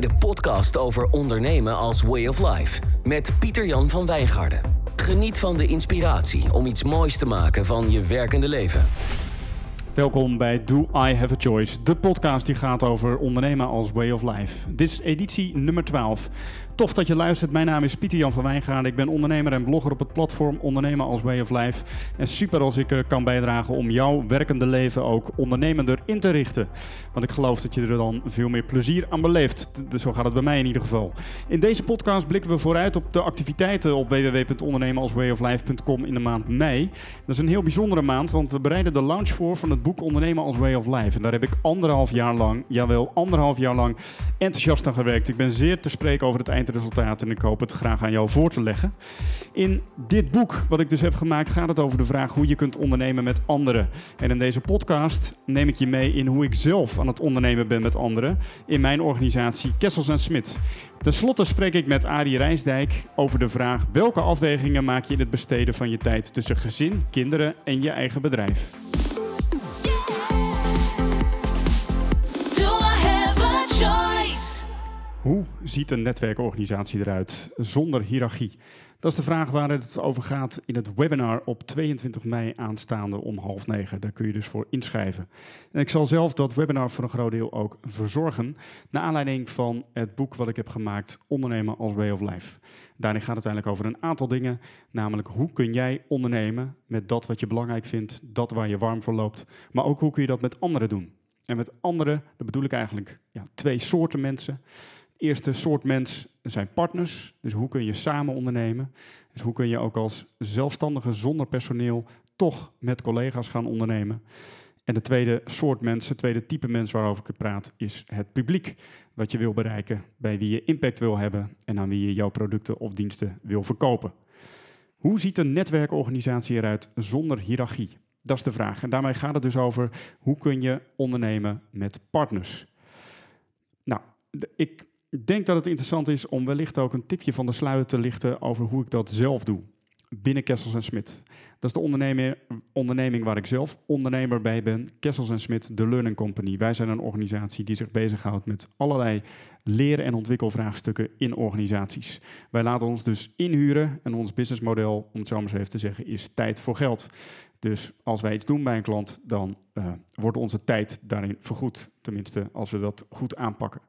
bij de podcast over ondernemen als way of life met Pieter-Jan van Wijngaarden. Geniet van de inspiratie om iets moois te maken van je werkende leven. Welkom bij Do I Have a Choice, de podcast die gaat over ondernemen als way of life. Dit is editie nummer 12. Tof dat je luistert. Mijn naam is Pieter Jan van Wijngaarden. Ik ben ondernemer en blogger op het platform Ondernemen als Way of Life. En super als ik er kan bijdragen om jouw werkende leven ook ondernemender in te richten. Want ik geloof dat je er dan veel meer plezier aan beleeft. Dus zo gaat het bij mij in ieder geval. In deze podcast blikken we vooruit op de activiteiten op www.ondernemenalswayoflife.com in de maand mei. Dat is een heel bijzondere maand, want we bereiden de launch voor van het boek Ondernemen als Way of Life. En daar heb ik anderhalf jaar lang, jawel, anderhalf jaar lang enthousiast aan gewerkt. Ik ben zeer te spreken over het eind resultaten en ik hoop het graag aan jou voor te leggen. In dit boek, wat ik dus heb gemaakt, gaat het over de vraag hoe je kunt ondernemen met anderen. En in deze podcast neem ik je mee in hoe ik zelf aan het ondernemen ben met anderen in mijn organisatie Kessels en Smit. Ten slotte spreek ik met Arie Rijsdijk over de vraag welke afwegingen maak je in het besteden van je tijd tussen gezin, kinderen en je eigen bedrijf. Hoe ziet een netwerkorganisatie eruit zonder hiërarchie? Dat is de vraag waar het over gaat in het webinar op 22 mei aanstaande om half negen. Daar kun je dus voor inschrijven. En ik zal zelf dat webinar voor een groot deel ook verzorgen. Naar aanleiding van het boek wat ik heb gemaakt, Ondernemen als Way of Life. Daarin gaat het uiteindelijk over een aantal dingen. Namelijk hoe kun jij ondernemen met dat wat je belangrijk vindt, dat waar je warm voor loopt. Maar ook hoe kun je dat met anderen doen. En met anderen, dat bedoel ik eigenlijk ja, twee soorten mensen eerste soort mens zijn partners. Dus hoe kun je samen ondernemen? Dus hoe kun je ook als zelfstandige zonder personeel toch met collega's gaan ondernemen? En de tweede soort mensen, het tweede type mens waarover ik praat, is het publiek. Wat je wil bereiken, bij wie je impact wil hebben en aan wie je jouw producten of diensten wil verkopen. Hoe ziet een netwerkorganisatie eruit zonder hiërarchie? Dat is de vraag. En daarmee gaat het dus over hoe kun je ondernemen met partners. Nou, ik denk dat het interessant is om wellicht ook een tipje van de sluier te lichten over hoe ik dat zelf doe. Binnen Kessels en Smit. Dat is de onderneming, waar ik zelf ondernemer bij ben. Kessels en Smit, de Learning Company. Wij zijn een organisatie die zich bezighoudt met allerlei leren- en ontwikkelvraagstukken in organisaties. Wij laten ons dus inhuren en ons businessmodel, om het zo maar even te zeggen, is tijd voor geld. Dus als wij iets doen bij een klant, dan uh, wordt onze tijd daarin vergoed. Tenminste, als we dat goed aanpakken.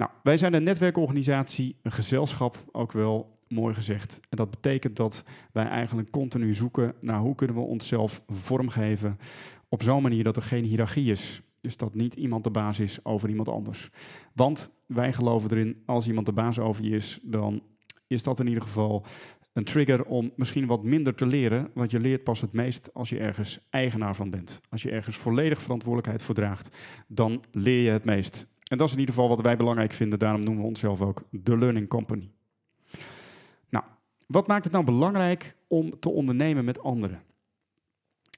Nou, wij zijn een netwerkorganisatie, een gezelschap ook wel mooi gezegd. En dat betekent dat wij eigenlijk continu zoeken naar hoe kunnen we onszelf vormgeven op zo'n manier dat er geen hiërarchie is. Dus dat niet iemand de baas is over iemand anders. Want wij geloven erin, als iemand de baas over je is, dan is dat in ieder geval een trigger om misschien wat minder te leren. Want je leert pas het meest als je ergens eigenaar van bent. Als je ergens volledig verantwoordelijkheid voor draagt, dan leer je het meest. En dat is in ieder geval wat wij belangrijk vinden. Daarom noemen we onszelf ook de Learning Company. Nou, wat maakt het nou belangrijk om te ondernemen met anderen?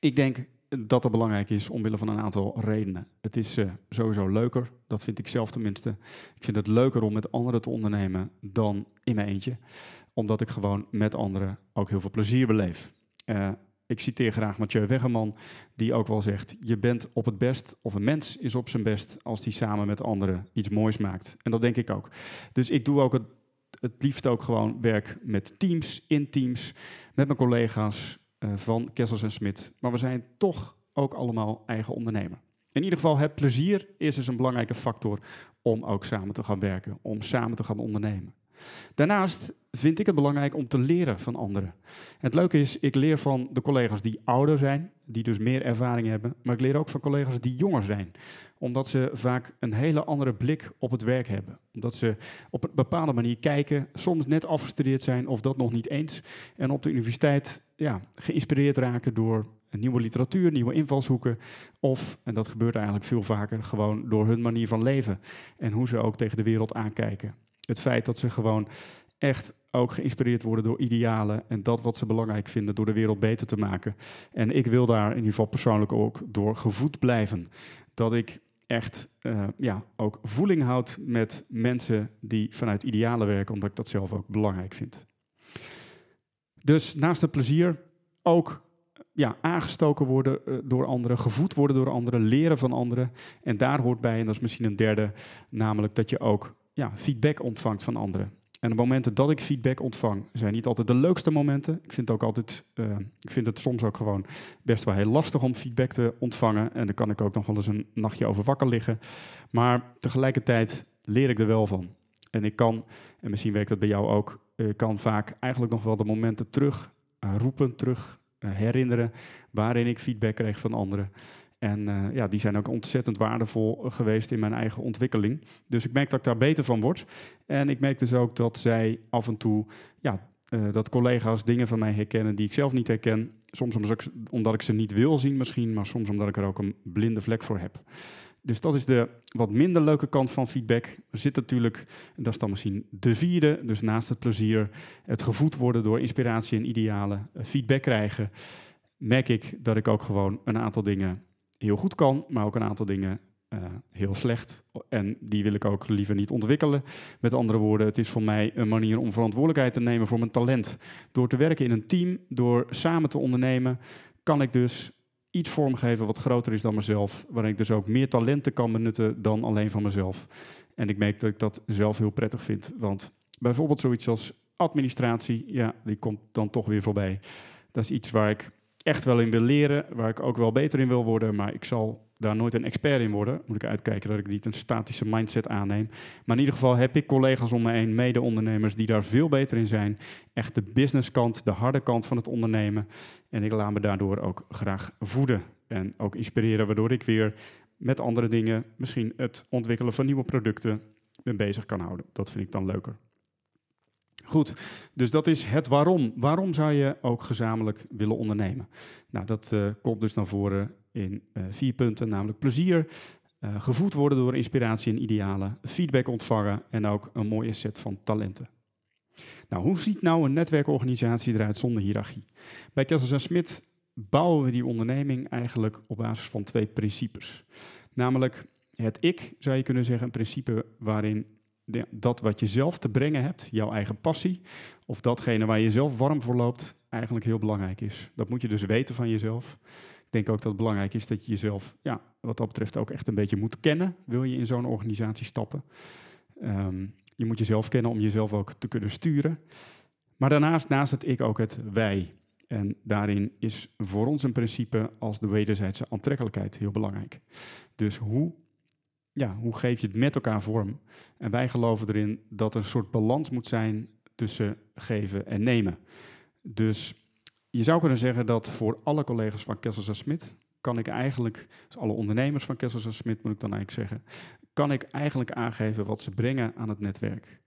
Ik denk dat dat belangrijk is omwille van een aantal redenen. Het is uh, sowieso leuker, dat vind ik zelf tenminste. Ik vind het leuker om met anderen te ondernemen dan in mijn eentje. Omdat ik gewoon met anderen ook heel veel plezier beleef. Uh, ik citeer graag Mathieu Weggerman, die ook wel zegt: Je bent op het best, of een mens is op zijn best, als die samen met anderen iets moois maakt. En dat denk ik ook. Dus ik doe ook het, liefst ook gewoon werk met teams, in teams, met mijn collega's uh, van Kessels en Smit. Maar we zijn toch ook allemaal eigen ondernemer. In ieder geval, het plezier is dus een belangrijke factor om ook samen te gaan werken, om samen te gaan ondernemen. Daarnaast vind ik het belangrijk om te leren van anderen. Het leuke is, ik leer van de collega's die ouder zijn, die dus meer ervaring hebben, maar ik leer ook van collega's die jonger zijn, omdat ze vaak een hele andere blik op het werk hebben. Omdat ze op een bepaalde manier kijken, soms net afgestudeerd zijn of dat nog niet eens, en op de universiteit ja, geïnspireerd raken door nieuwe literatuur, nieuwe invalshoeken. Of, en dat gebeurt eigenlijk veel vaker, gewoon door hun manier van leven en hoe ze ook tegen de wereld aankijken. Het feit dat ze gewoon echt ook geïnspireerd worden door idealen en dat wat ze belangrijk vinden door de wereld beter te maken. En ik wil daar in ieder geval persoonlijk ook door gevoed blijven. Dat ik echt uh, ja, ook voeling houd met mensen die vanuit idealen werken, omdat ik dat zelf ook belangrijk vind. Dus naast het plezier ook ja, aangestoken worden uh, door anderen, gevoed worden door anderen, leren van anderen. En daar hoort bij, en dat is misschien een derde, namelijk dat je ook ja, feedback ontvangt van anderen. En de momenten dat ik feedback ontvang, zijn niet altijd de leukste momenten. Ik vind, ook altijd, uh, ik vind het soms ook gewoon best wel heel lastig om feedback te ontvangen. En dan kan ik ook nog wel eens een nachtje over wakker liggen. Maar tegelijkertijd leer ik er wel van. En ik kan, en misschien werkt dat bij jou ook, ik kan vaak eigenlijk nog wel de momenten terug uh, roepen, terug herinneren waarin ik feedback kreeg van anderen. En uh, ja, die zijn ook ontzettend waardevol geweest in mijn eigen ontwikkeling. Dus ik merk dat ik daar beter van word. En ik merk dus ook dat zij af en toe, ja, uh, dat collega's dingen van mij herkennen die ik zelf niet herken. Soms omdat ik, ze niet wil zien misschien, maar soms omdat ik er ook een blinde vlek voor heb. Dus dat is de wat minder leuke kant van feedback. Er zit natuurlijk, dat is dan misschien de vierde, dus naast het plezier, het gevoed worden door inspiratie en idealen, feedback krijgen, merk ik dat ik ook gewoon een aantal dingen heel goed kan, maar ook een aantal dingen uh, heel slecht. En die wil ik ook liever niet ontwikkelen. Met andere woorden, het is voor mij een manier om verantwoordelijkheid te nemen voor mijn talent. Door te werken in een team, door samen te ondernemen, kan ik dus iets vormgeven wat groter is dan mezelf. Waarin ik dus ook meer talenten kan benutten dan alleen van mezelf. En ik merk dat ik dat zelf heel prettig vind. Want bijvoorbeeld zoiets als administratie, ja, die komt dan toch weer voorbij. Dat is iets waar ik echt wel in wil leren, waar ik ook wel beter in wil worden, maar ik zal daar nooit een expert in worden. Moet ik uitkijken dat ik niet een statische mindset aanneem. Maar in ieder geval heb ik collega's om me heen, mede-ondernemers, die daar veel beter in zijn. Echt de businesskant, de harde kant van het ondernemen. En ik laat me daardoor ook graag voeden en ook inspireren, waardoor ik weer met andere dingen, misschien het ontwikkelen van nieuwe producten, ben bezig kan houden. Dat vind ik dan leuker. Goed, dus dat is het waarom. Waarom zou je ook gezamenlijk willen ondernemen? Nou, dat uh, komt dus naar voren in uh, vier punten, namelijk plezier, uh, gevoed worden door inspiratie en idealen, feedback ontvangen en ook een mooie set van talenten. Nou, hoe ziet nou een netwerkorganisatie eruit zonder hiërarchie? Bij Kessels Smit bouwen we die onderneming eigenlijk op basis van twee principes. Namelijk het ik, zou je kunnen zeggen, een principe waarin dat wat je zelf te brengen hebt, jouw eigen passie, of datgene waar je zelf warm voor loopt, eigenlijk heel belangrijk is. Dat moet je dus weten van jezelf. Ik denk ook dat het belangrijk is dat je jezelf, ja, wat dat betreft, ook echt een beetje moet kennen. Wil je in zo'n organisatie stappen? Um, je moet jezelf kennen om jezelf ook te kunnen sturen. Maar daarnaast, naast het ik, ook het wij. En daarin is voor ons een principe als de wederzijdse aantrekkelijkheid heel belangrijk. Dus hoe ja, hoe geef je het met elkaar vorm? En wij geloven erin dat er een soort balans moet zijn tussen geven en nemen. Dus je zou kunnen zeggen dat voor alle collega's van Kessels Smit kan ik eigenlijk, dus alle ondernemers van Kessels Smit moet ik dan eigenlijk zeggen, kan ik eigenlijk aangeven wat ze brengen aan het netwerk.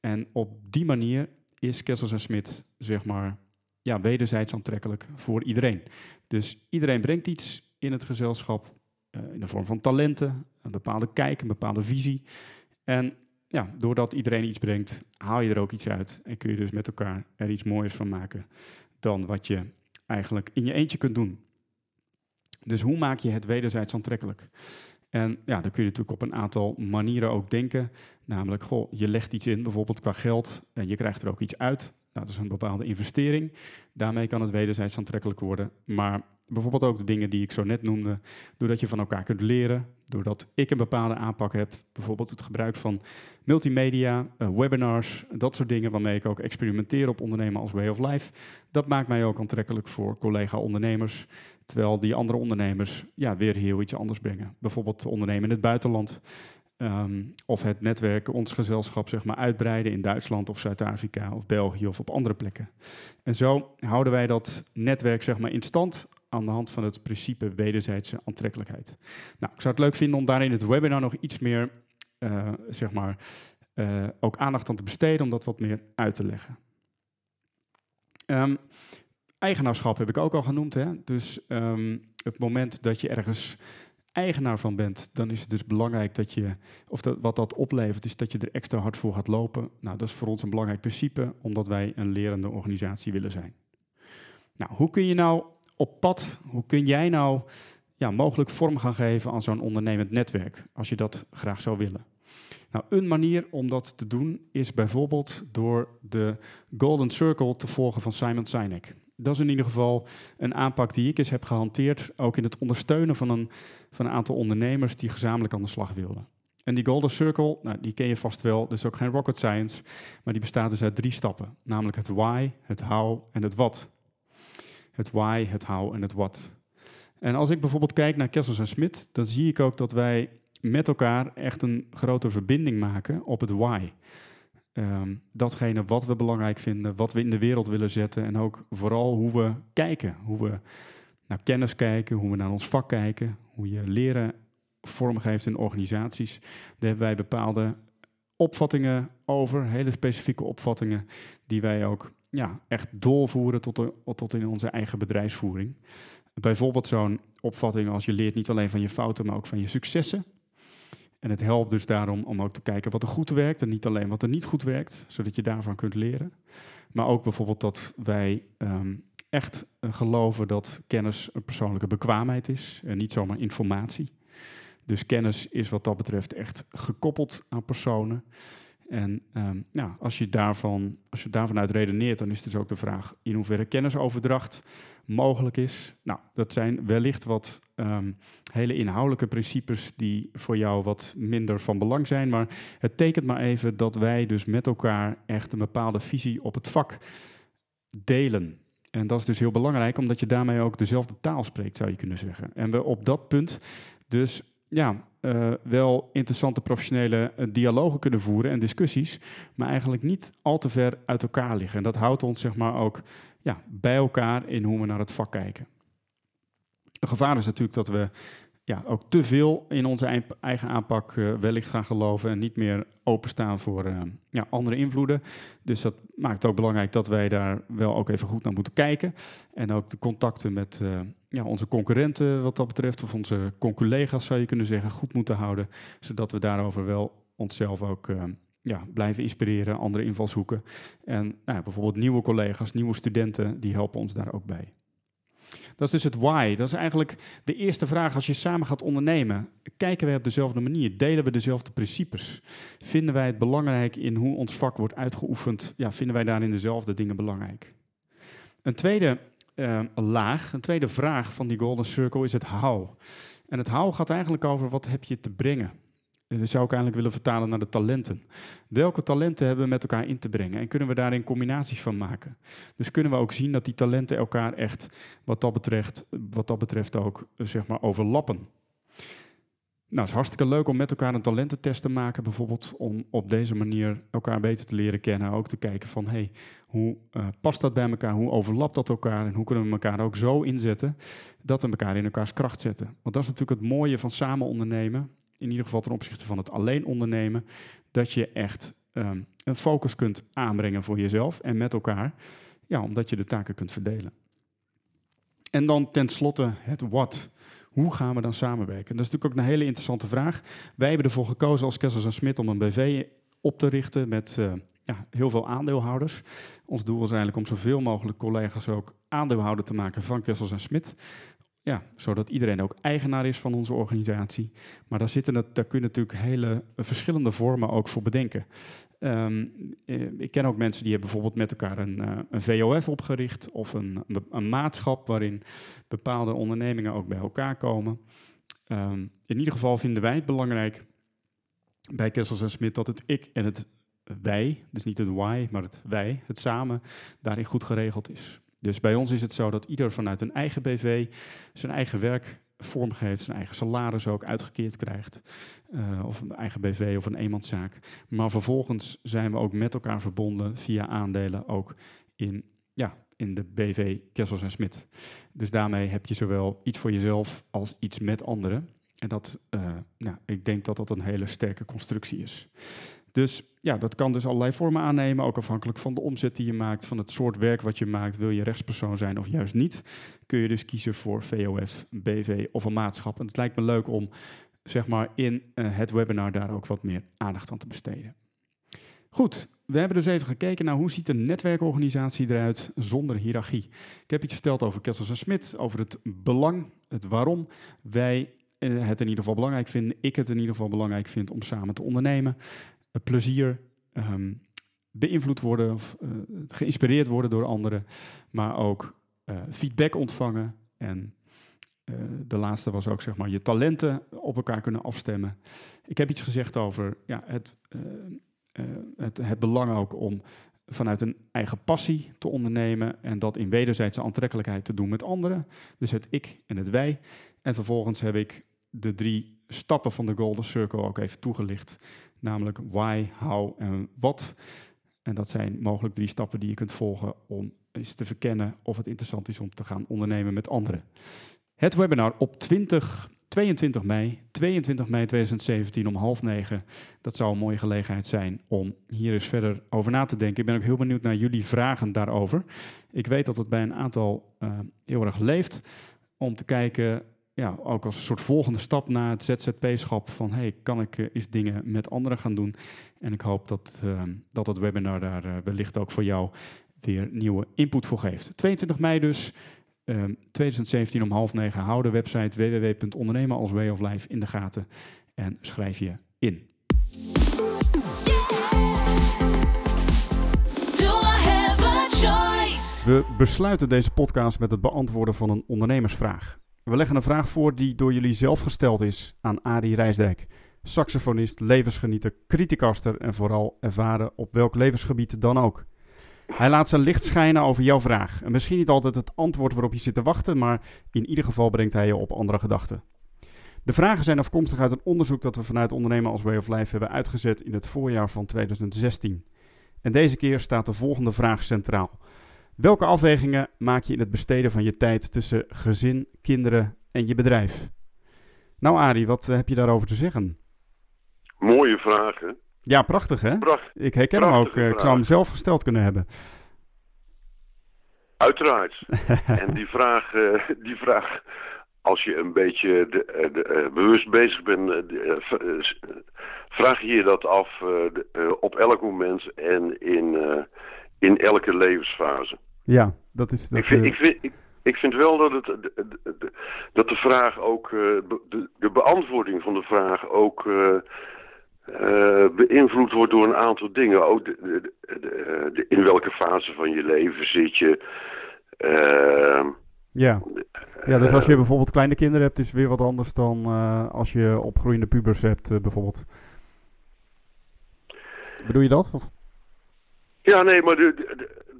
En op die manier is Kessels Smit, zeg maar, ja, wederzijds aantrekkelijk voor iedereen. Dus iedereen brengt iets in het gezelschap in de vorm van talenten, een bepaalde kijk, een bepaalde visie. En ja, doordat iedereen iets brengt, haal je er ook iets uit. En kun je dus met elkaar er iets moois van maken dan wat je eigenlijk in je eentje kunt doen. Dus hoe maak je het wederzijds aantrekkelijk? En ja, dan kun je natuurlijk op een aantal manieren ook denken. Namelijk, goh, je legt iets in, bijvoorbeeld qua geld, en je krijgt er ook iets uit. Nou, dat is een bepaalde investering. Daarmee kan het wederzijds aantrekkelijk worden. Maar Bijvoorbeeld ook de dingen die ik zo net noemde, doordat je van elkaar kunt leren, doordat ik een bepaalde aanpak heb, bijvoorbeeld het gebruik van multimedia, uh, webinars, dat soort dingen waarmee ik ook experimenteer op ondernemen als way of life. Dat maakt mij ook aantrekkelijk voor collega-ondernemers, terwijl die andere ondernemers ja, weer heel iets anders brengen. Bijvoorbeeld ondernemen in het buitenland. Um, of het netwerk, ons gezelschap, zeg maar, uitbreiden in Duitsland of Zuid-Afrika of België of op andere plekken. En zo houden wij dat netwerk zeg maar, in stand aan de hand van het principe wederzijdse aantrekkelijkheid. Nou, ik zou het leuk vinden om daar in het webinar nog iets meer, uh, zeg maar, uh, ook aandacht aan te besteden om dat wat meer uit te leggen. Um, eigenaarschap heb ik ook al genoemd. Hè? Dus um, het moment dat je ergens eigenaar van bent, dan is het dus belangrijk dat je, of dat, wat dat oplevert, is dat je er extra hard voor gaat lopen. Nou, dat is voor ons een belangrijk principe, omdat wij een lerende organisatie willen zijn. Nou, hoe kun je nou op pad, hoe kun jij nou ja, mogelijk vorm gaan geven aan zo'n ondernemend netwerk, als je dat graag zou willen? Nou, een manier om dat te doen is bijvoorbeeld door de Golden Circle te volgen van Simon Sinek. Dat is in ieder geval een aanpak die ik eens heb gehanteerd, ook in het ondersteunen van een, van een aantal ondernemers die gezamenlijk aan de slag wilden. En die Golden Circle, nou, die ken je vast wel, dus ook geen rocket science, maar die bestaat dus uit drie stappen, namelijk het why, het how en het what. Het why, het how en het what. En als ik bijvoorbeeld kijk naar Kessels en Smit, dan zie ik ook dat wij met elkaar echt een grote verbinding maken op het why. Ehm, datgene wat we belangrijk vinden, wat we in de wereld willen zetten en ook vooral hoe we kijken, hoe we naar kennis kijken, hoe we naar ons vak kijken, hoe je leren vormgeeft in organisaties. Daar hebben wij bepaalde opvattingen over, hele specifieke opvattingen, die wij ook ja, echt doorvoeren tot, tot in onze eigen bedrijfsvoering. Bijvoorbeeld zo'n opvatting als je leert niet alleen van je fouten, maar ook van je successen. En het helpt dus daarom om ook te kijken wat er goed werkt en niet alleen wat er niet goed werkt, zodat je daarvan kunt leren. Maar ook bijvoorbeeld dat wij ehm, echt geloven dat kennis een persoonlijke bekwaamheid is en niet zomaar informatie. Dus kennis is wat dat betreft echt gekoppeld aan personen. En um, als, je daarvan, als je daarvan uit redeneert, dan is dus ook de vraag in hoeverre kennisoverdracht mogelijk is. Nou, dat zijn wellicht wat um, hele inhoudelijke principes die voor jou wat minder van belang zijn. Maar het tekent maar even dat wij dus met elkaar echt een bepaalde visie op het vak delen. En dat is dus heel belangrijk, omdat je daarmee ook dezelfde taal spreekt, zou je kunnen zeggen. En we op dat punt dus ja, uh, wel interessante professionele uh, dialogen kunnen voeren en discussies, maar eigenlijk niet al te ver uit elkaar liggen. En dat houdt ons zeg maar ook ja, bij elkaar in hoe we naar het vak kijken. Een gevaar is natuurlijk dat we ja, ook te veel in onze eigen aanpak uh, wellicht gaan geloven en niet meer openstaan voor ja, andere invloeden. Dus dat maakt het ook belangrijk dat wij daar wel ook even goed naar moeten kijken. En ook de contacten met ja, onze concurrenten wat dat betreft, of onze conculega's zou je kunnen zeggen, goed moeten houden. Zodat we daarover wel onszelf ook ja, blijven inspireren, andere invalshoeken. En nou, bijvoorbeeld nieuwe collega's, nieuwe studenten, die helpen ons daar ook bij. Dat is dus het why. Dat is eigenlijk de eerste vraag als je samen gaat ondernemen. Kijken wij op dezelfde manier? Delen we dezelfde principes? Vinden wij het belangrijk in hoe ons vak wordt uitgeoefend? Ja, vinden wij daarin dezelfde dingen belangrijk? Een tweede uh, laag, een tweede vraag van die Golden Circle is het how. En het how gaat eigenlijk over wat heb je te brengen? Dat zou ik eigenlijk willen vertalen naar de talenten. Welke talenten hebben we met elkaar in te brengen? En kunnen we daarin combinaties van maken? Dus kunnen we ook zien dat die talenten elkaar echt, wat dat betreft, wat dat betreft ook, zeg maar, overlappen. Nou, het is hartstikke leuk om met elkaar een talententest te maken, bijvoorbeeld om op deze manier elkaar beter te leren kennen. Ook te kijken van, hey, hoe uh, past dat bij elkaar? Hoe overlapt dat elkaar? En hoe kunnen we elkaar ook zo inzetten dat we elkaar in elkaars kracht zetten? Want dat is natuurlijk het mooie van samen ondernemen in ieder geval ten opzichte van het alleen ondernemen, dat je echt um, een focus kunt aanbrengen voor jezelf en met elkaar, ja, omdat je de taken kunt verdelen. En dan tenslotte het wat. Hoe gaan we dan samenwerken? Dat is natuurlijk ook een hele interessante vraag. Wij hebben ervoor gekozen als Kessels en Smit om een BV op te richten met uh, ja, heel veel aandeelhouders. Ons doel is eigenlijk om zoveel mogelijk collega's ook aandeelhouder te maken van Kessels en Smit. Ja, zodat iedereen ook eigenaar is van onze organisatie. Maar daar, zitten daar kun je natuurlijk hele verschillende vormen ook voor bedenken. Um, ik ken ook mensen die hebben bijvoorbeeld met elkaar een, uh, een VOF opgericht of een, een, maatschap waarin bepaalde ondernemingen ook bij elkaar komen. Um, in ieder geval vinden wij het belangrijk bij Kessels en Smit dat het ik en het wij, dus niet het why, maar het wij, het samen, daarin goed geregeld is. Dus bij ons is het zo dat ieder vanuit een eigen BV zijn eigen werk vormgeeft, zijn eigen salaris ook uitgekeerd krijgt. Uh, of een eigen BV of een eenmanszaak. Maar vervolgens zijn we ook met elkaar verbonden via aandelen ook in, ja, in de BV Kessels en Smit. Dus daarmee heb je zowel iets voor jezelf als iets met anderen. En dat, uh, nou, ik denk dat dat een hele sterke constructie is. Dus ja, dat kan dus allerlei vormen aannemen, ook afhankelijk van de omzet die je maakt, van het soort werk wat je maakt. Wil je rechtspersoon zijn of juist niet? Kun je dus kiezen voor VOF, BV of een maatschap. En het lijkt me leuk om zeg maar in uh, het webinar daar ook wat meer aandacht aan te besteden. Goed, we hebben dus even gekeken naar hoe ziet een netwerkorganisatie eruit zonder hiërarchie. Ik heb iets verteld over Kessels en Smit, over het belang, het waarom wij eh, het in ieder geval belangrijk vinden, ik het in ieder geval belangrijk vind om samen te ondernemen plezier um, beïnvloed worden of uh, geïnspireerd worden door anderen, maar ook uh, feedback ontvangen en de laatste was ook zeg maar je talenten op elkaar kunnen afstemmen. Ik heb iets gezegd over ja, het, het, het belang ook om vanuit een eigen passie te ondernemen en dat in wederzijdse aantrekkelijkheid te doen met anderen. Dus het ik en het wij. En vervolgens heb ik de drie stappen van de Golden Circle ook even toegelicht. Namelijk why, how en wat. En dat zijn mogelijk drie stappen die je kunt volgen om eens te verkennen of het interessant is om te gaan ondernemen met anderen. Het webinar op 20 22 mei, 22 mei 2017 om half negen. Dat zou een mooie gelegenheid zijn om hier eens verder over na te denken. Ik ben ook heel benieuwd naar jullie vragen daarover. Ik weet dat het bij een aantal uh, heel erg leeft om te kijken, ja, ook als een soort volgende stap na het ZZP-schap van hey, kan ik uh, eens dingen met anderen gaan doen? En ik hoop dat, uh, dat het webinar daar wellicht ook voor jou weer nieuwe input voor geeft. 22 mei dus. 2017 ehm, om half negen. Hou de website www.ondernemen als way of life in de gaten en schrijf je in. We besluiten deze podcast met het beantwoorden van een ondernemersvraag. We leggen een vraag voor die door jullie zelf gesteld is aan Arie Rijsdijk. Saxofonist, levensgenieter, criticaster en vooral ervaren op welk levensgebied dan ook. Hij laat zijn licht schijnen over jouw vraag. En misschien niet altijd het antwoord waarop je zit te wachten, maar in ieder geval brengt hij je op andere gedachten. De vragen zijn afkomstig uit een onderzoek dat we vanuit Ondernemen als Way of Life hebben uitgezet in het voorjaar van 2016. En deze keer staat de volgende vraag centraal. Welke afwegingen maak je in het besteden van je tijd tussen gezin, kinderen en je bedrijf? Nou Arie, wat eh, heb je daarover te zeggen? Mooie vragen. Ja, prachtig hè? ik herken hem ook. Eh, ik zou hem zelf gesteld kunnen hebben. Uiteraard. en die vraag, uh, die vraag, als je een beetje de, eh, de, bewust bezig bent, vraag je je dat af op elk moment en in, in elke levensfase. Ja, dat is... Dat, ik, vind, ik, vind, ik, ik vind wel dat, het, de, dat de vraag ook, de, de beantwoording van de vraag ook uh, beïnvloed wordt door een aantal dingen. Ook de, de, in welke fase van je leven zit je. Uh, ja. ja, dus als je bijvoorbeeld kleine kinderen hebt, is het weer wat anders dan als je opgroeiende pubers hebt, bijvoorbeeld. Bedoel je dat? Of? Ja, nee, maar de,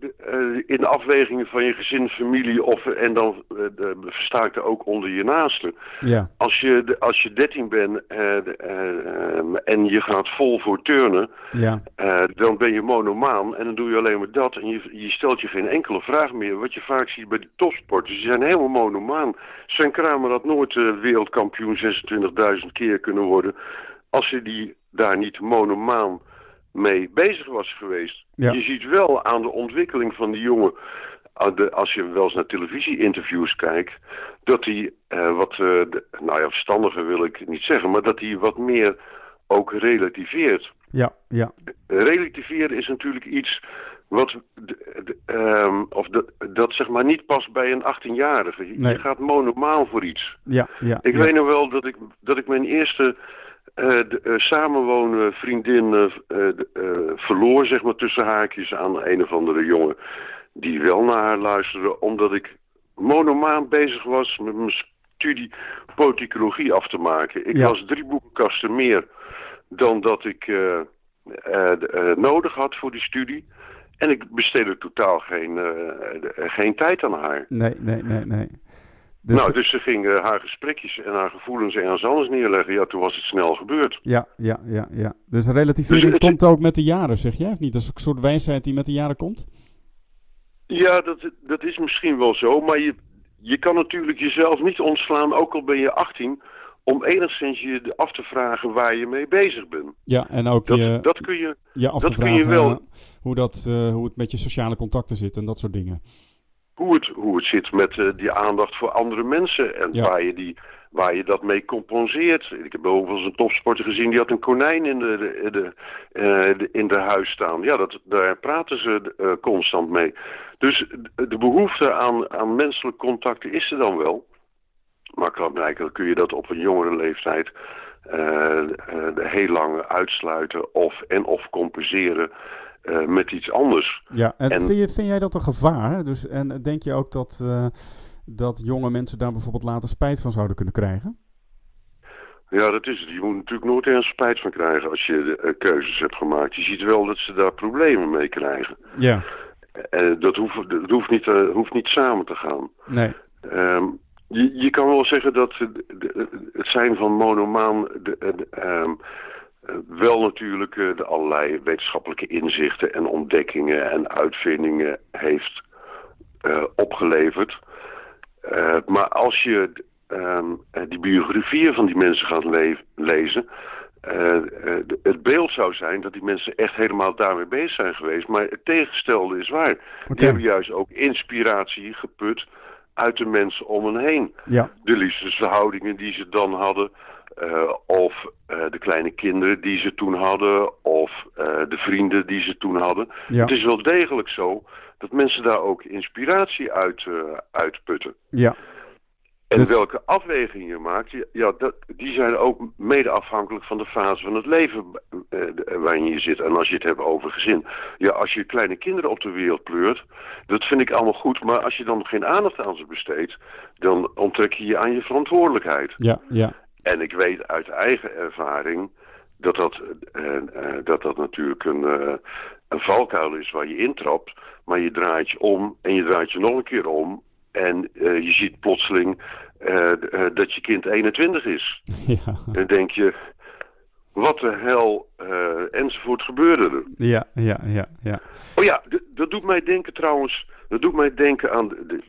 uh, in de afwegingen van je gezin, familie of, en dan de, versta ik er ook onder je naasten. Ja. Als, je, als je 13 bent uh, en je gaat vol voor turnen, ja. dan ben je monomaan en dan doe je alleen maar dat. En je, je stelt je geen enkele vraag meer. Wat je vaak ziet bij de topsporters, die zijn helemaal monomaan. Sven Kramer had nooit wereldkampioen 26.000 keer kunnen worden als je die daar niet monomaan mee bezig was geweest. Je ziet wel aan de ontwikkeling van die jongen, als je wel eens naar televisie-interviews kijkt, dat hij uh, wat, uh, nou ja, verstandiger wil ik niet zeggen, maar dat hij wat meer ook relativeert. Ja, ja. Relativeren is natuurlijk iets wat, um, of dat, dat zeg maar niet past bij een 18-jarige. Je gaat monomaal voor iets. Ja, ja. Ik weet nog wel dat ik, dat ik mijn eerste de, uh, samenwonen vriendin uh, verloor, zeg maar tussen haakjes, aan een of andere jongen die wel naar haar luisterde, omdat ik monomaan bezig was met mijn studie politicologie af te maken. Ik ja. was drie boekenkasten meer dan dat ik nodig had voor die studie. En ik besteedde totaal geen, geen tijd aan haar. Nee, nee, nee, nee. Dus... Nou, dus ze ging uh, haar gesprekjes en haar gevoelens ergens anders neerleggen. Ja, toen was het snel gebeurd. Ja, ja, ja. ja. Dus relativering dus komt ook met de jaren, zeg jij? Of niet? Dat is een soort wijsheid die met de jaren komt? Ja, dat, dat is misschien wel zo. Maar je, je kan natuurlijk jezelf niet ontslaan, ook al ben je 18 om enigszins je af te vragen waar je mee bezig bent. Ja, en ook dat, je, dat kun je, je af te vragen wel, hoe, dat, uh, hoe het met je sociale contacten zit en dat soort dingen hoe het, hoe het zit met uh, die aandacht voor andere mensen en waar, je die, waar je dat mee compenseert. Ik heb bijvoorbeeld een topsporter gezien, die had een konijn in de, de, de, uh, de in de huis staan. Ja, dat, daar praten ze uh, constant mee. Dus de behoefte aan, aan menselijk contacten is er dan wel. Maar klaarblijkelijk kun je dat op een jongere leeftijd heel lang uitsluiten of, en of compenseren uh, met iets anders. Ja, en, Vind, je, vind jij dat een gevaar? Dus, en denk je ook dat, uh, dat jonge mensen daar bijvoorbeeld later spijt van zouden kunnen krijgen? Ja, dat is het. Je moet natuurlijk nooit ergens spijt van krijgen als je de, keuzes hebt gemaakt. Je ziet wel dat ze daar problemen mee krijgen. Ja. En dat hoeft, dat hoeft, niet, hoeft niet samen te gaan. Nee. Um, je, je kan wel zeggen dat het zijn van monomaan de, ehm, wel natuurlijk eh, de allerlei wetenschappelijke inzichten en ontdekkingen en uitvindingen heeft uh, opgeleverd. Uh, maar als je um, die biografieën van die mensen gaat le lezen, het beeld zou zijn dat die mensen echt helemaal daarmee bezig zijn geweest. Maar het tegenstelde is waar. Die hebben juist ook inspiratie geput uit de mensen om hen heen. Ja. De liefdesverhoudingen die ze dan hadden. Uh, of uh, de kleine kinderen die ze toen hadden. Of uh, de vrienden die ze toen hadden. Ja. Het is wel degelijk zo dat mensen daar ook inspiratie uit uitputten. Ja. En dus... welke afwegingen je maakt, ja, dat, die zijn ook mede afhankelijk van de fase van het leven waarin je zit. En als je het hebt over gezin. Ja, als je kleine kinderen op de wereld pleurt, dat vind ik allemaal goed. Maar als je dan geen aandacht aan ze besteedt, dan onttrek je je aan je verantwoordelijkheid. Ja, ja. En ik weet uit eigen ervaring dat dat, uh, uh, dat, dat natuurlijk een, een valkuil is waar je intrapt. Maar je draait je om en je draait je nog een keer om en uh, je ziet plotseling uh, uh, dat je kind 21 is. Ja. En dan denk je, wat de hel enzovoort gebeurde er. Ja, ja, ja. ja. Oh ja, dat doet mij denken trouwens, dat doet mij denken aan, de, de,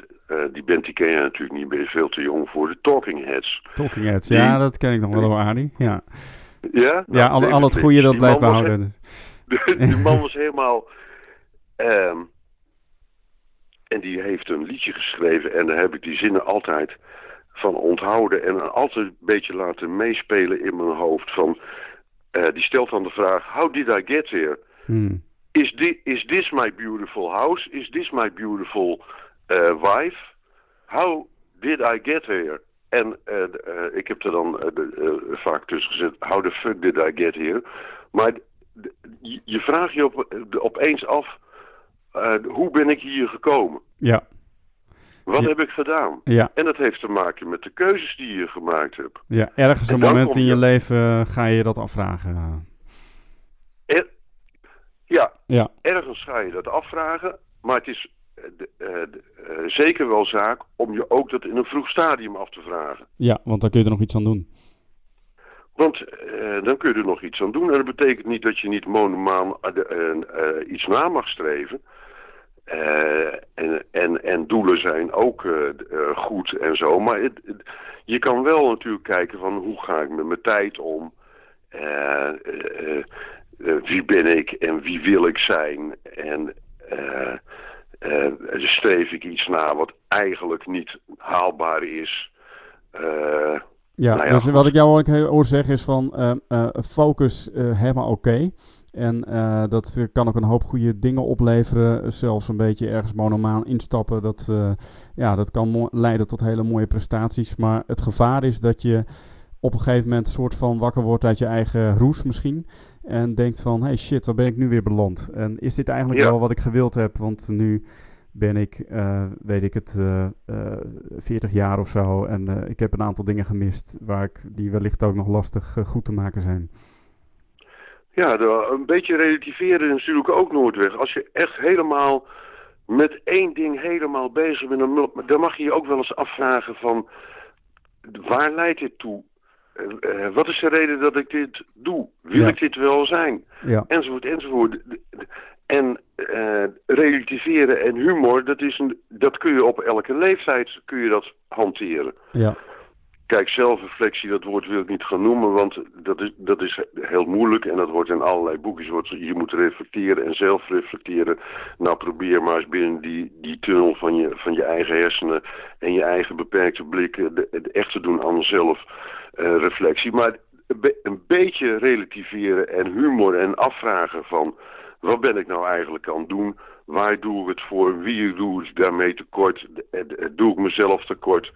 die band die ken je natuurlijk niet, ben je veel te jong voor, de Talking Heads. Talking Heads, die, ja, dat ken ik nog wel Adi. Ja, ja, nou, ja al, al het goede dat blijft behouden. De, die man was helemaal... Um, en die heeft een liedje geschreven en daar heb ik die zinnen altijd van onthouden en altijd een beetje laten meespelen in mijn hoofd. Van, uh, die stelt dan de vraag, how did I get here? Hmm. Is, is this my beautiful house? Is this my beautiful wife? How did I get here? En uh, uh, ik heb er dan vaak tussen gezet, how the fuck did I get here? Maar je, vraagt je op, opeens af hoe ben ik hier gekomen? Ja. Wat ja. heb ik gedaan? Ja. En dat heeft te maken met de keuzes die je gemaakt hebt. Ja, ergens een moment in je, je leven ga je dat afvragen. Er, ja, ja, ergens ga je dat afvragen. Maar het is uh, uh, zeker wel zaak om je ook dat in een vroeg stadium af te vragen. Ja, want dan kun je er nog iets aan doen. Want uh, dan kun je er nog iets aan doen. En dat betekent niet dat je niet monomaan uh, uh, iets na mag streven. en, en, en doelen zijn ook goed en zo. Maar het, het, je kan wel natuurlijk kijken van hoe ga ik met mijn tijd om. wie ben ik en wie wil ik zijn. En streef ik iets na wat eigenlijk niet haalbaar is. Ja, nou ja, dus wat ik jou hoor zeggen is van uh, uh, focus uh, helemaal oké. Okay. En dat kan ook een hoop goede dingen opleveren. Zelfs een beetje ergens monomaan instappen. Dat, ja, dat kan leiden tot hele mooie prestaties. Maar het gevaar is dat je op een gegeven moment een soort van wakker wordt uit je eigen roes misschien. En denkt van, hey shit, waar ben ik nu weer beland? En is dit eigenlijk ja. wel wat ik gewild heb? Want nu ben ik, uh, weet ik het, uh, uh, 40 jaar of zo. En ik heb een aantal dingen gemist waar ik, die wellicht ook nog lastig goed te maken zijn. Ja, een beetje relativeren is natuurlijk ook nooit weg. Als je echt helemaal met één ding helemaal bezig bent, dan, dan mag je je ook wel eens afvragen van waar leidt dit toe? Uh, wat is de reden dat ik dit doe? Wil Ja. ik dit wel zijn? Ja, Enzovoort, enzovoort. En eh, relativeren en humor, dat, is een, dat kun je op elke leeftijd kun je dat hanteren. ja, Kijk, zelfreflectie, dat woord wil ik niet gaan noemen, want dat is, dat is heel moeilijk. En dat wordt in allerlei boekjes, wordt, je moet reflecteren en zelf reflecteren. Nou, probeer maar eens binnen die, die tunnel van je, van je eigen hersenen en je eigen beperkte blik eh, de, de echt te doen aan zelfreflectie. maar een, be- een beetje relativeren en humor en afvragen van... Wat ben ik nou eigenlijk aan het doen? Waar doe ik het voor? Wie doe ik daarmee tekort? Eh, eh, Doe ik mezelf tekort?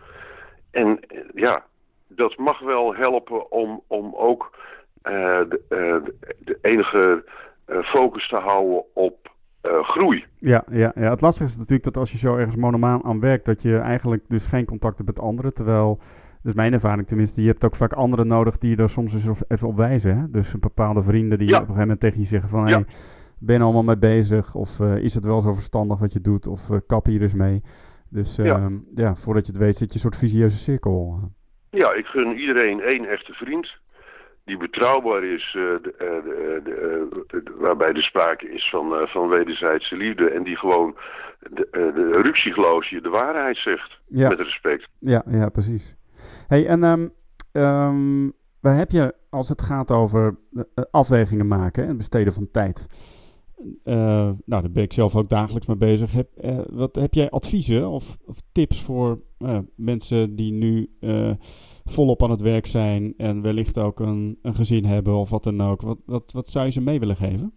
En eh, ja, dat mag wel helpen om, om ook de, de, enige focus te houden op groei. Ja, ja, ja, het lastige is natuurlijk dat als je zo ergens monomaan aan werkt, dat je eigenlijk dus geen contact hebt met anderen. Terwijl, dus mijn ervaring tenminste, je hebt ook vaak anderen nodig die je er soms eens even op wijzen. Hè? Dus bepaalde vrienden die op een gegeven moment tegen je zeggen van, ja. hey, ben je allemaal mee bezig? Of is het wel zo verstandig wat je doet? Of kap hier eens mee? Dus ja. Ehm, ja. voordat je het weet zit je een soort visieuze cirkel. Ja, ik gun iedereen één echte vriend die betrouwbaar is, uh, de, de, de, waarbij er sprake is van, van wederzijdse liefde en die gewoon de, de je de waarheid zegt, met respect. Ja, ja precies. Hey, en um, waar heb je, als het gaat over afwegingen maken en besteden van tijd, uh, nou, daar ben ik zelf ook dagelijks mee bezig. Heb, wat, heb jij adviezen of, of tips voor mensen die nu volop aan het werk zijn en wellicht ook een, een gezin hebben of wat dan ook? Wat, wat, wat zou je ze mee willen geven?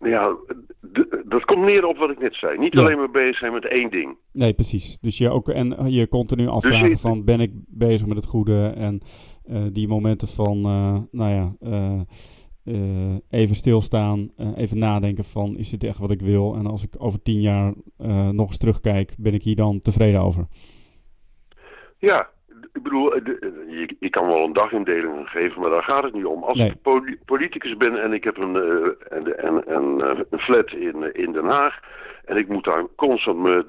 Ja, dat komt neer op wat ik net zei. Niet alleen maar bezig zijn met één ding. Nee, precies. Dus je ook en je continu afvragen dus van ben ik bezig met het goede en uh, die momenten van, uh, nou ja, uh, even stilstaan, even nadenken van is dit echt wat ik wil? En als ik over tien jaar nog eens terugkijk, ben ik hier dan tevreden over? Ja, ik bedoel, je, je, kan wel een dagindeling geven, maar daar gaat het niet om. Als ik politicus ben en ik heb een, een, een, een flat in, in Den Haag en ik moet daar constant met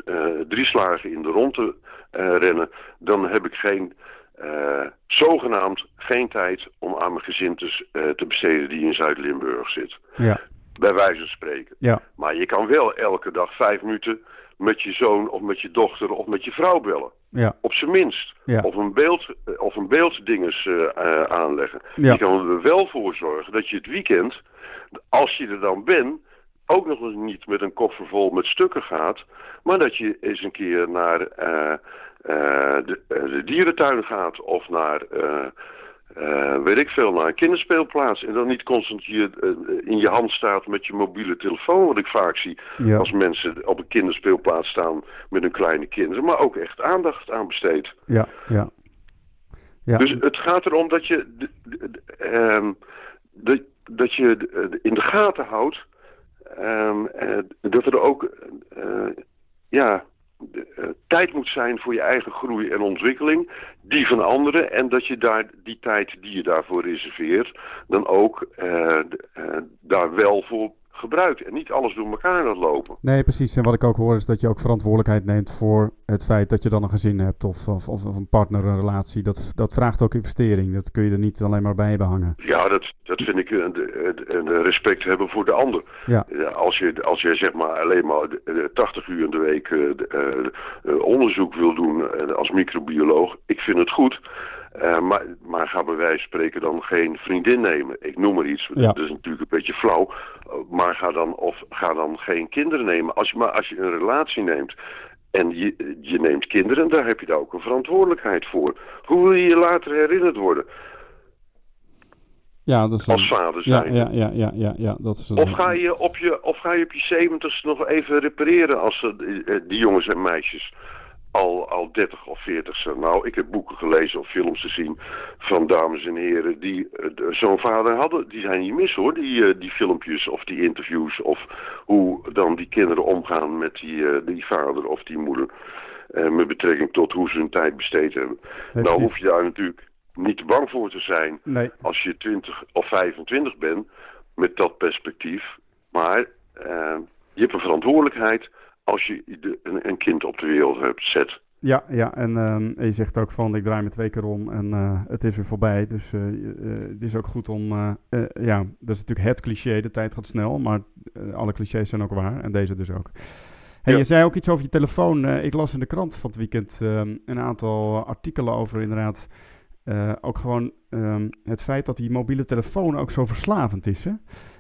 drie slagen in de ronde rennen, dan heb ik geen zogenaamd geen tijd om aan mijn gezin te, te besteden die in Zuid-Limburg zit. Ja. Bij wijze van spreken. Ja. Maar je kan wel elke dag vijf minuten met je zoon of met je dochter of met je vrouw bellen. Ja. Op zijn minst. Ja. Of een beeld, eh, of een beelddinges uh, aanleggen. Ja. Je kan er wel voor zorgen dat je het weekend, als je er dan bent, ook nog niet met een koffer vol met stukken gaat. Maar dat je eens een keer naar uh, de, de, dierentuin gaat of naar, uh, weet ik veel, naar een kinderspeelplaats. En dan niet constant je, in je hand staat met je mobiele telefoon, wat ik vaak zie als mensen op een kinderspeelplaats staan met hun kleine kinderen. Maar ook echt aandacht aan besteedt. Ja, ja. ja. Dus het gaat erom dat je, um, dat, dat je in de gaten houdt um, dat er ook, ja uh, tijd moet zijn voor je eigen groei en ontwikkeling, die van anderen. En dat je daar die tijd die je daarvoor reserveert, dan ook uh, daar wel voor gebruikt. En niet alles door elkaar laat lopen. Nee, precies. En wat ik ook hoor is dat je ook verantwoordelijkheid neemt voor het feit dat je dan een gezin hebt of, of, of een partner, een relatie. Dat, dat vraagt ook investering. Dat kun je er niet alleen maar bij behangen. Ja, dat, dat vind ik een, een respect hebben voor de ander. Ja. Als, je, als je zeg maar alleen maar 80 uur in de week uh, uh, onderzoek wil doen als microbioloog, ik vind het goed. Uh, maar, maar ga bij wijze van spreken dan geen vriendin nemen. Ik noem maar iets. Ja. Dat is natuurlijk een beetje flauw. Maar ga dan, of ga dan geen kinderen nemen. Als je, maar als je een relatie neemt en je, je neemt kinderen, daar heb je daar ook een verantwoordelijkheid voor. Hoe wil je je later herinnerd worden? Ja, dat is als vader zijn. Ja, ja, ja, ja, ja, dat is of, ga je op je, of ga je op je zeventigste nog even repareren als uh, die jongens en meisjes al, al 30 of 40 zijn. Nou, ik heb boeken gelezen of films te zien van dames en heren die uh, zo'n vader hadden. Die zijn niet mis hoor, die, uh, die filmpjes of die interviews of hoe dan die kinderen omgaan met die, uh, die vader of die moeder. met betrekking tot hoe ze hun tijd besteed hebben. nou hoef je daar natuurlijk niet bang voor te zijn nee. als je 20 of 25 bent met dat perspectief. Maar je hebt een verantwoordelijkheid als je een, een, kind op de wereld hebt zet. Ja, ja en, uh, je zegt ook van ik draai me twee keer om en uh, het is weer voorbij. Dus uh, het is ook goed om, ja, dat is natuurlijk het cliché, de tijd gaat snel, maar alle clichés zijn ook waar en deze dus ook. Hey, Je zei ook iets over je telefoon. ik las in de krant van het weekend ehm, een aantal artikelen over inderdaad ook gewoon um, het feit dat die mobiele telefoon ook zo verslavend is. Hè?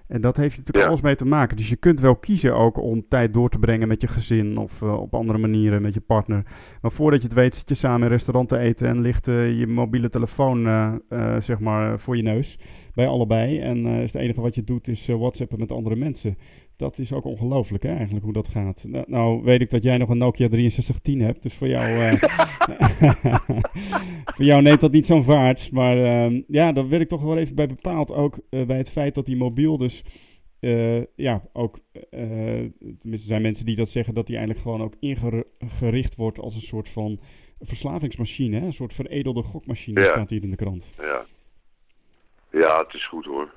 En dat heeft natuurlijk alles mee te maken. Dus je kunt wel kiezen ook om tijd door te brengen met je gezin of uh, op andere manieren met je partner. Maar voordat je het weet zit je samen in een restaurant te eten en ligt uh, je mobiele telefoon uh, zeg maar voor je neus bij allebei. En is het enige wat je doet is whatsappen met andere mensen. Dat is ook ongelooflijk hè, eigenlijk hoe dat gaat. Nou, nou, weet ik dat jij nog een Nokia 6310 hebt, dus voor jou, uh, voor jou neemt dat niet zo'n vaart. Maar uh, ja, daar werd ik toch wel even bij bepaald. Ook uh, bij het feit dat die mobiel dus, uh, ja, ook, tenminste zijn mensen die dat zeggen, dat die eigenlijk gewoon ook ingericht wordt als een soort van verslavingsmachine, hè? een soort veredelde gokmachine, ja. staat hier in de krant. Ja. ja, het is goed hoor.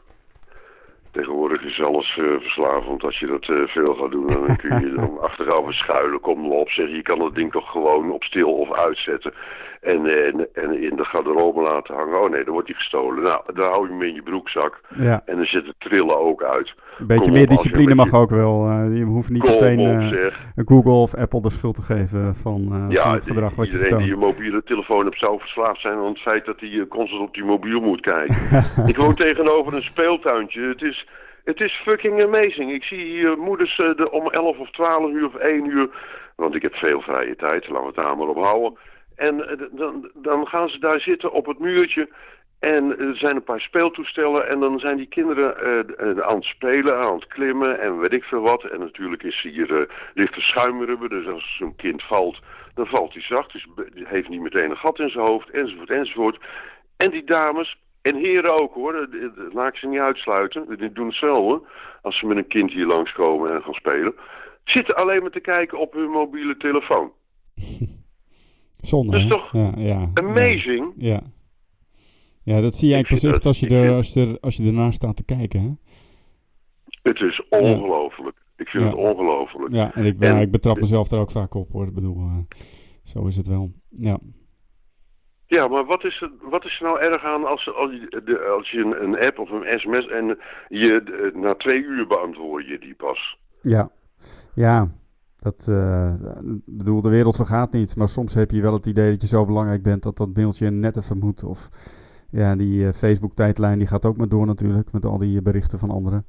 Tegenwoordig is alles uh, verslavend. Als je dat uh, veel gaat doen, dan kun je dan achterover schuilen. Kom op, zeg je kan het ding toch gewoon op stil of uitzetten. En, en, en in de garderobe laten hangen. Oh nee, dan wordt hij gestolen. Nou, dan hou je hem in je broekzak. Ja. En dan zet het trillen ook uit. Een beetje meer discipline mag ook wel. Uh, je hoeft niet meteen uh, Google of Apple de schuld te geven van, uh, ja, van het gedrag wat je vertoont. die je mobiele telefoon hebt zou verslaafd zijn aan het feit dat hij constant op die mobiel moet kijken. ik woon tegenover een speeltuintje. Het is, het is fucking amazing. Ik zie hier moeders de, om 11 of 12 uur of 1 uur, want ik heb veel vrije tijd, laten we het daar maar op houden. En dan, dan gaan ze daar zitten op het muurtje en er zijn een paar speeltoestellen en dan zijn die kinderen uh, aan het spelen, aan het klimmen en weet ik veel wat. En natuurlijk is hier, uh, ligt er schuimrubber, dus als zo'n kind valt, dan valt hij zacht. Dus heeft niet meteen een gat in zijn hoofd, enzovoort, enzovoort. En die dames, en heren ook hoor, laat ik ze niet uitsluiten, die doen hetzelfde als ze met een kind hier langskomen en gaan spelen. Zitten alleen maar te kijken op hun mobiele telefoon. Zonde, Dat is toch ja, ja, amazing? ja. Ja, dat zie je eigenlijk pas echt als je, er, als, je er, als je ernaar staat te kijken. Hè? Het is ongelooflijk. Ik vind het ongelooflijk. Ja, en ik, ben, ik betrap mezelf er ook vaak op hoor. Ik bedoel, uh, zo is het wel. Ja. Ja, maar wat is, er, wat is er nou erg aan als, als, je, als je een, een, app of een sms en je na twee uur beantwoord je die pas? Ja, ja. Dat, uh, bedoel, de wereld vergaat niet, maar soms heb je wel het idee dat je zo belangrijk bent dat dat mailtje net even moet. Of ja, die uh, Facebook-tijdlijn die gaat ook maar door natuurlijk met al die eh, berichten van anderen.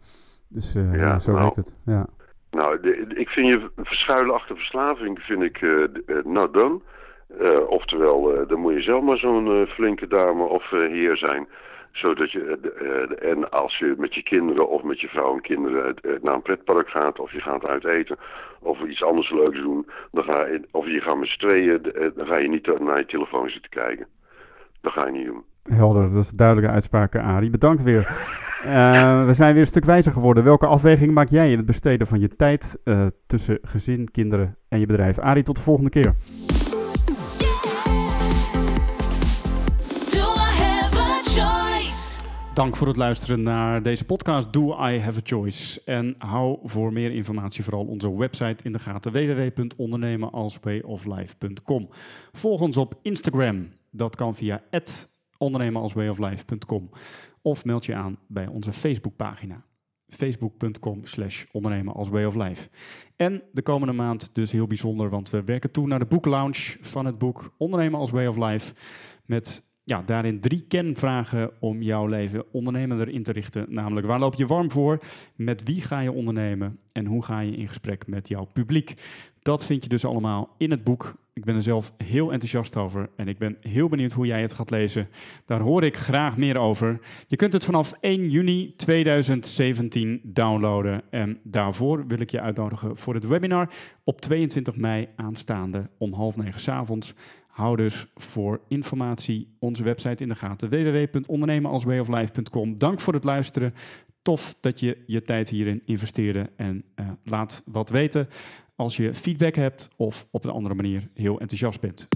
Dus uh, ja, zo nou, het. Ja. Nou, de, ik vind je verschuilen achter verslaving, vind ik, nou dan. oftewel, dan moet je zelf maar zo'n flinke dame of heer zijn zodat je, en als je met je kinderen of met je vrouw en kinderen naar een pretpark gaat, of je gaat uit eten, of iets anders leuks doen, dan ga je, of je gaat met z'n tweeën, dan ga je niet naar je telefoon zitten kijken. Dat ga je niet doen. Helder, dat is duidelijke uitspraken, Arie. Bedankt weer. Uh, we zijn weer een stuk wijzer geworden. Welke afweging maak jij in het besteden van je tijd uh, tussen gezin, kinderen en je bedrijf? Arie, tot de volgende keer. Dank voor het luisteren naar deze podcast Do I Have a Choice? En hou voor meer informatie vooral onze website in de gaten www.ondernemenalswayoflife.com. Volg ons op Instagram. Dat kan via ondernemenalswayoflife.com of meld je aan bij onze Facebookpagina facebook.com slash ondernemen als way of life. En de komende maand dus heel bijzonder, want we werken toe naar de boeklaunch van het boek Ondernemen als way of life. Met ja, daarin drie kenvragen om jouw leven ondernemender in te richten. Namelijk, waar loop je warm voor? Met wie ga je ondernemen? En hoe ga je in gesprek met jouw publiek? Dat vind je dus allemaal in het boek. Ik ben er zelf heel enthousiast over en ik ben heel benieuwd hoe jij het gaat lezen. Daar hoor ik graag meer over. Je kunt het vanaf 1 juni 2017 downloaden. En daarvoor wil ik je uitnodigen voor het webinar op 22 mei aanstaande om half negen s avonds. Hou dus voor informatie onze website in de gaten www.ondernemenalswayoflife.com. Dank voor het luisteren. Tof dat je je tijd hierin investeerde en uh, laat wat weten als je feedback hebt of op een andere manier heel enthousiast bent.